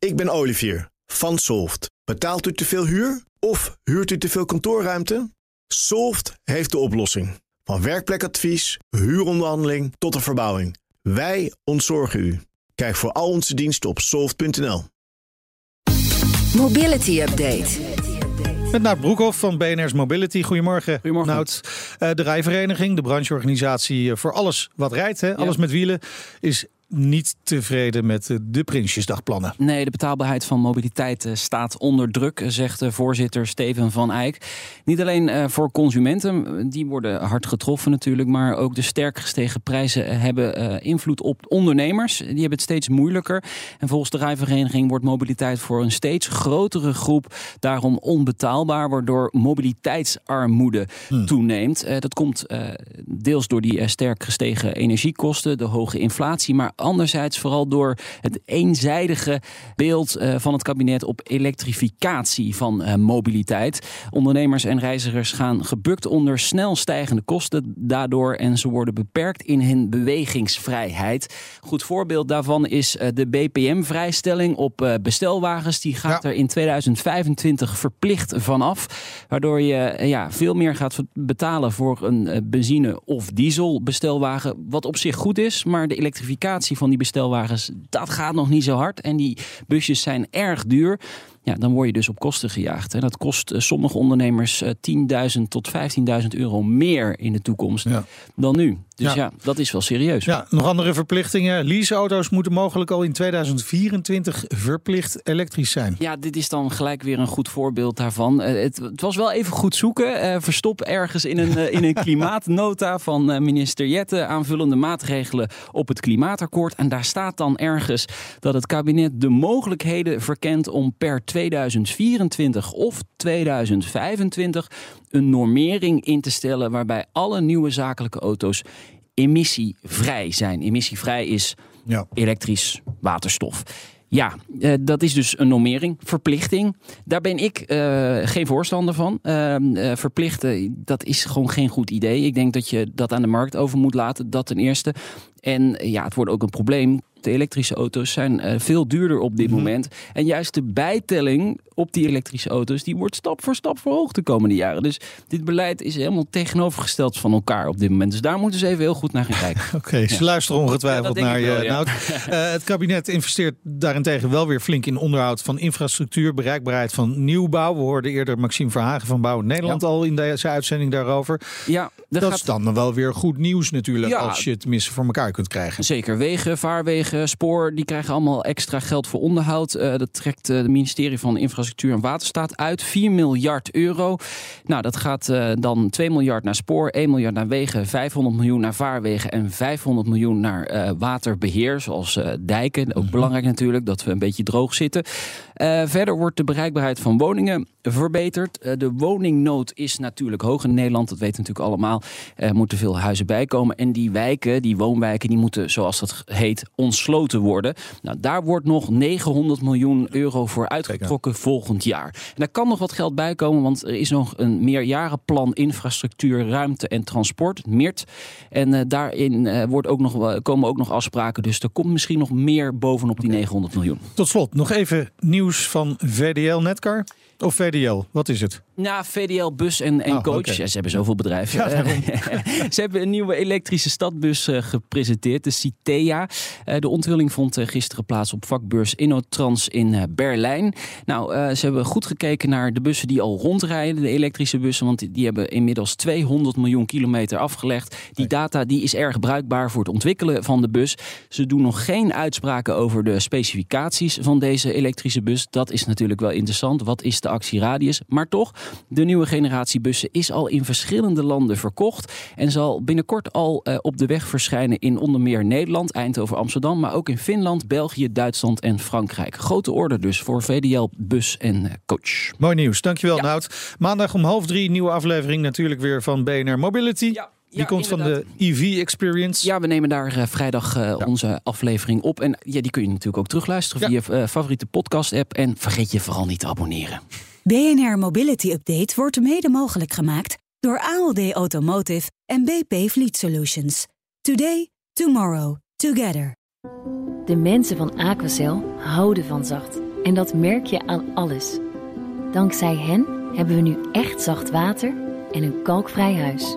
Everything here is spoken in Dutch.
Ik ben Olivier van Solft. Betaalt u te veel huur of huurt u te veel kantoorruimte? Solft heeft de oplossing. Van werkplekadvies, huuronderhandeling tot de verbouwing. Wij ontzorgen u. Kijk voor al onze diensten op soft.nl. Mobility Update. Met Nout Broekhoff van BNR's Mobility. Goedemorgen. Goedemorgen. Nout. Eh, de rijvereniging, de brancheorganisatie eh, voor alles wat rijdt, hè, alles met wielen, is niet tevreden met de Prinsjesdagplannen. Nee, de betaalbaarheid van mobiliteit eh, staat onder druk, zegt voorzitter Steven van Eyck. Niet alleen eh, voor consumenten, die worden hard getroffen natuurlijk, maar ook de sterk gestegen prijzen hebben eh, invloed op ondernemers. Die hebben het steeds moeilijker. En volgens de rijvereniging wordt mobiliteit voor een steeds grotere groep daarom onbetaalbaar, waardoor mobiliteitsarmoede hmm. toeneemt. Dat komt deels door die sterk gestegen energiekosten, de hoge inflatie, maar anderzijds vooral door het eenzijdige beeld eh, van het kabinet op elektrificatie van eh, mobiliteit. Ondernemers en reizigers gaan gebukt onder snel stijgende kosten daardoor en ze worden beperkt in hun bewegingsvrijheid. Goed voorbeeld daarvan is eh, de BPM-vrijstelling op bestelwagens. Die gaat er in 2025 verplicht vanaf, waardoor je ja, veel meer gaat betalen voor een benzine- of diesel bestelwagen, wat op zich goed is, maar de elektrificatie van die bestelwagens, dat gaat nog niet zo hard. En die busjes zijn erg duur. Ja, dan word je dus op kosten gejaagd. En dat kost uh, sommige ondernemers uh, eh, 10.000 tot 15.000 euro meer in de toekomst dan nu. Dus ja. dat is wel serieus. Ja, nog andere verplichtingen. Leaseauto's moeten mogelijk al in 2024 verplicht elektrisch zijn. Ja, dit is dan gelijk weer een goed voorbeeld daarvan. Uh, het, het, was wel even goed zoeken. verstop ergens in een, in een klimaatnota van minister Jette aanvullende maatregelen op het klimaatakkoord. En daar staat dan ergens dat het kabinet de mogelijkheden verkent om per 2024 of 2025 een normering in te stellen waarbij alle nieuwe zakelijke auto's emissievrij zijn. Emissievrij is ja. elektrisch waterstof. Ja, uh, dat is dus een normering, verplichting. Daar ben ik uh, geen voorstander van. Uh, verplichten, dat is gewoon geen goed idee. Ik denk dat je dat aan de markt over moet laten, dat ten eerste. En ja, het wordt ook een probleem de elektrische auto's zijn uh, veel duurder op dit mhm. moment. En juist de bijtelling op die elektrische auto's, die wordt stap voor stap verhoogd de komende jaren. Dus dit beleid is helemaal tegenovergesteld van elkaar op dit moment. Dus daar moeten ze even heel goed naar gaan kijken. Oké, ze luisteren ongetwijfeld naar je. nou, uh, het kabinet investeert daarentegen wel weer flink in onderhoud van infrastructuur, bereikbaarheid van nieuwbouw. We hoorden eerder Maxime Verhagen van Bouw Nederland al in deze uitzending daarover. Ja, dat, dat is dan wel weer goed nieuws natuurlijk als je het tenminste voor elkaar kunt krijgen. Zeker, wegen, vaarwegen spoor, die krijgen allemaal extra geld voor onderhoud. Uh, dat trekt het uh, ministerie van Infrastructuur en Waterstaat uit. 4 miljard euro. Nou, dat gaat uh, dan 2 miljard naar spoor, 1 miljard naar wegen, 500 miljoen naar vaarwegen en 500 miljoen naar waterbeheer, zoals dijken. Ook mhm. belangrijk natuurlijk, dat we een beetje droog zitten. verder wordt de bereikbaarheid van woningen verbeterd. de woningnood is natuurlijk hoog in Nederland, dat weten we natuurlijk allemaal. Er moeten veel huizen bijkomen. En die wijken, die woonwijken, die moeten, zoals dat heet, ons worden. Nou, daar wordt nog 900 miljoen euro voor uitgetrokken volgend jaar. En daar kan nog wat geld bij komen, want er is nog een meerjarenplan infrastructuur, ruimte en transport, MIRT. En uh, daarin uh, wordt ook nog, komen ook nog afspraken, dus er komt misschien nog meer bovenop die 900 miljoen. Tot slot, nog even nieuws van VDL Netcar. Of VDL, wat is het? Nou, VDL Bus en, en oh, Coach. ze hebben zoveel bedrijven. ze hebben een nieuwe elektrische stadbus uh, gepresenteerd, de Citea. Uh, de onthulling vond uh, gisteren plaats op vakbeurs Innotrans in Berlijn. Nou, ze hebben goed gekeken naar de bussen die al rondrijden, de elektrische bussen. Want die, die hebben inmiddels 200 miljoen kilometer afgelegd. Die data die is erg bruikbaar voor het ontwikkelen van de bus. Ze doen nog geen uitspraken over de specificaties van deze elektrische bus. Dat is natuurlijk wel interessant. Wat is de actieradius? Maar toch, de nieuwe generatie bussen is al in verschillende landen verkocht en zal binnenkort al uh, op de weg verschijnen in onder meer Nederland, Eindhoven, Amsterdam, maar ook in Finland, België, Duitsland en Frankrijk. Grote orde dus voor VDL Bus en uh, Coach. Mooi nieuws, dankjewel ja. Nout. Maandag om half drie nieuwe aflevering natuurlijk weer van BNR Mobility. Ja. Die komt van de EV Experience. Ja, we nemen daar uh, vrijdag uh, ja. onze aflevering op. En ja, die kun je natuurlijk ook terugluisteren ja. via uh, favoriete podcast-app. En vergeet je vooral niet te abonneren. BNR Mobility Update wordt mede mogelijk gemaakt door ALD Automotive en BP Fleet Solutions. Today, tomorrow, together. De mensen van Aquacel houden van zacht. En dat merk je aan alles. Dankzij hen hebben we nu echt zacht water en een kalkvrij huis.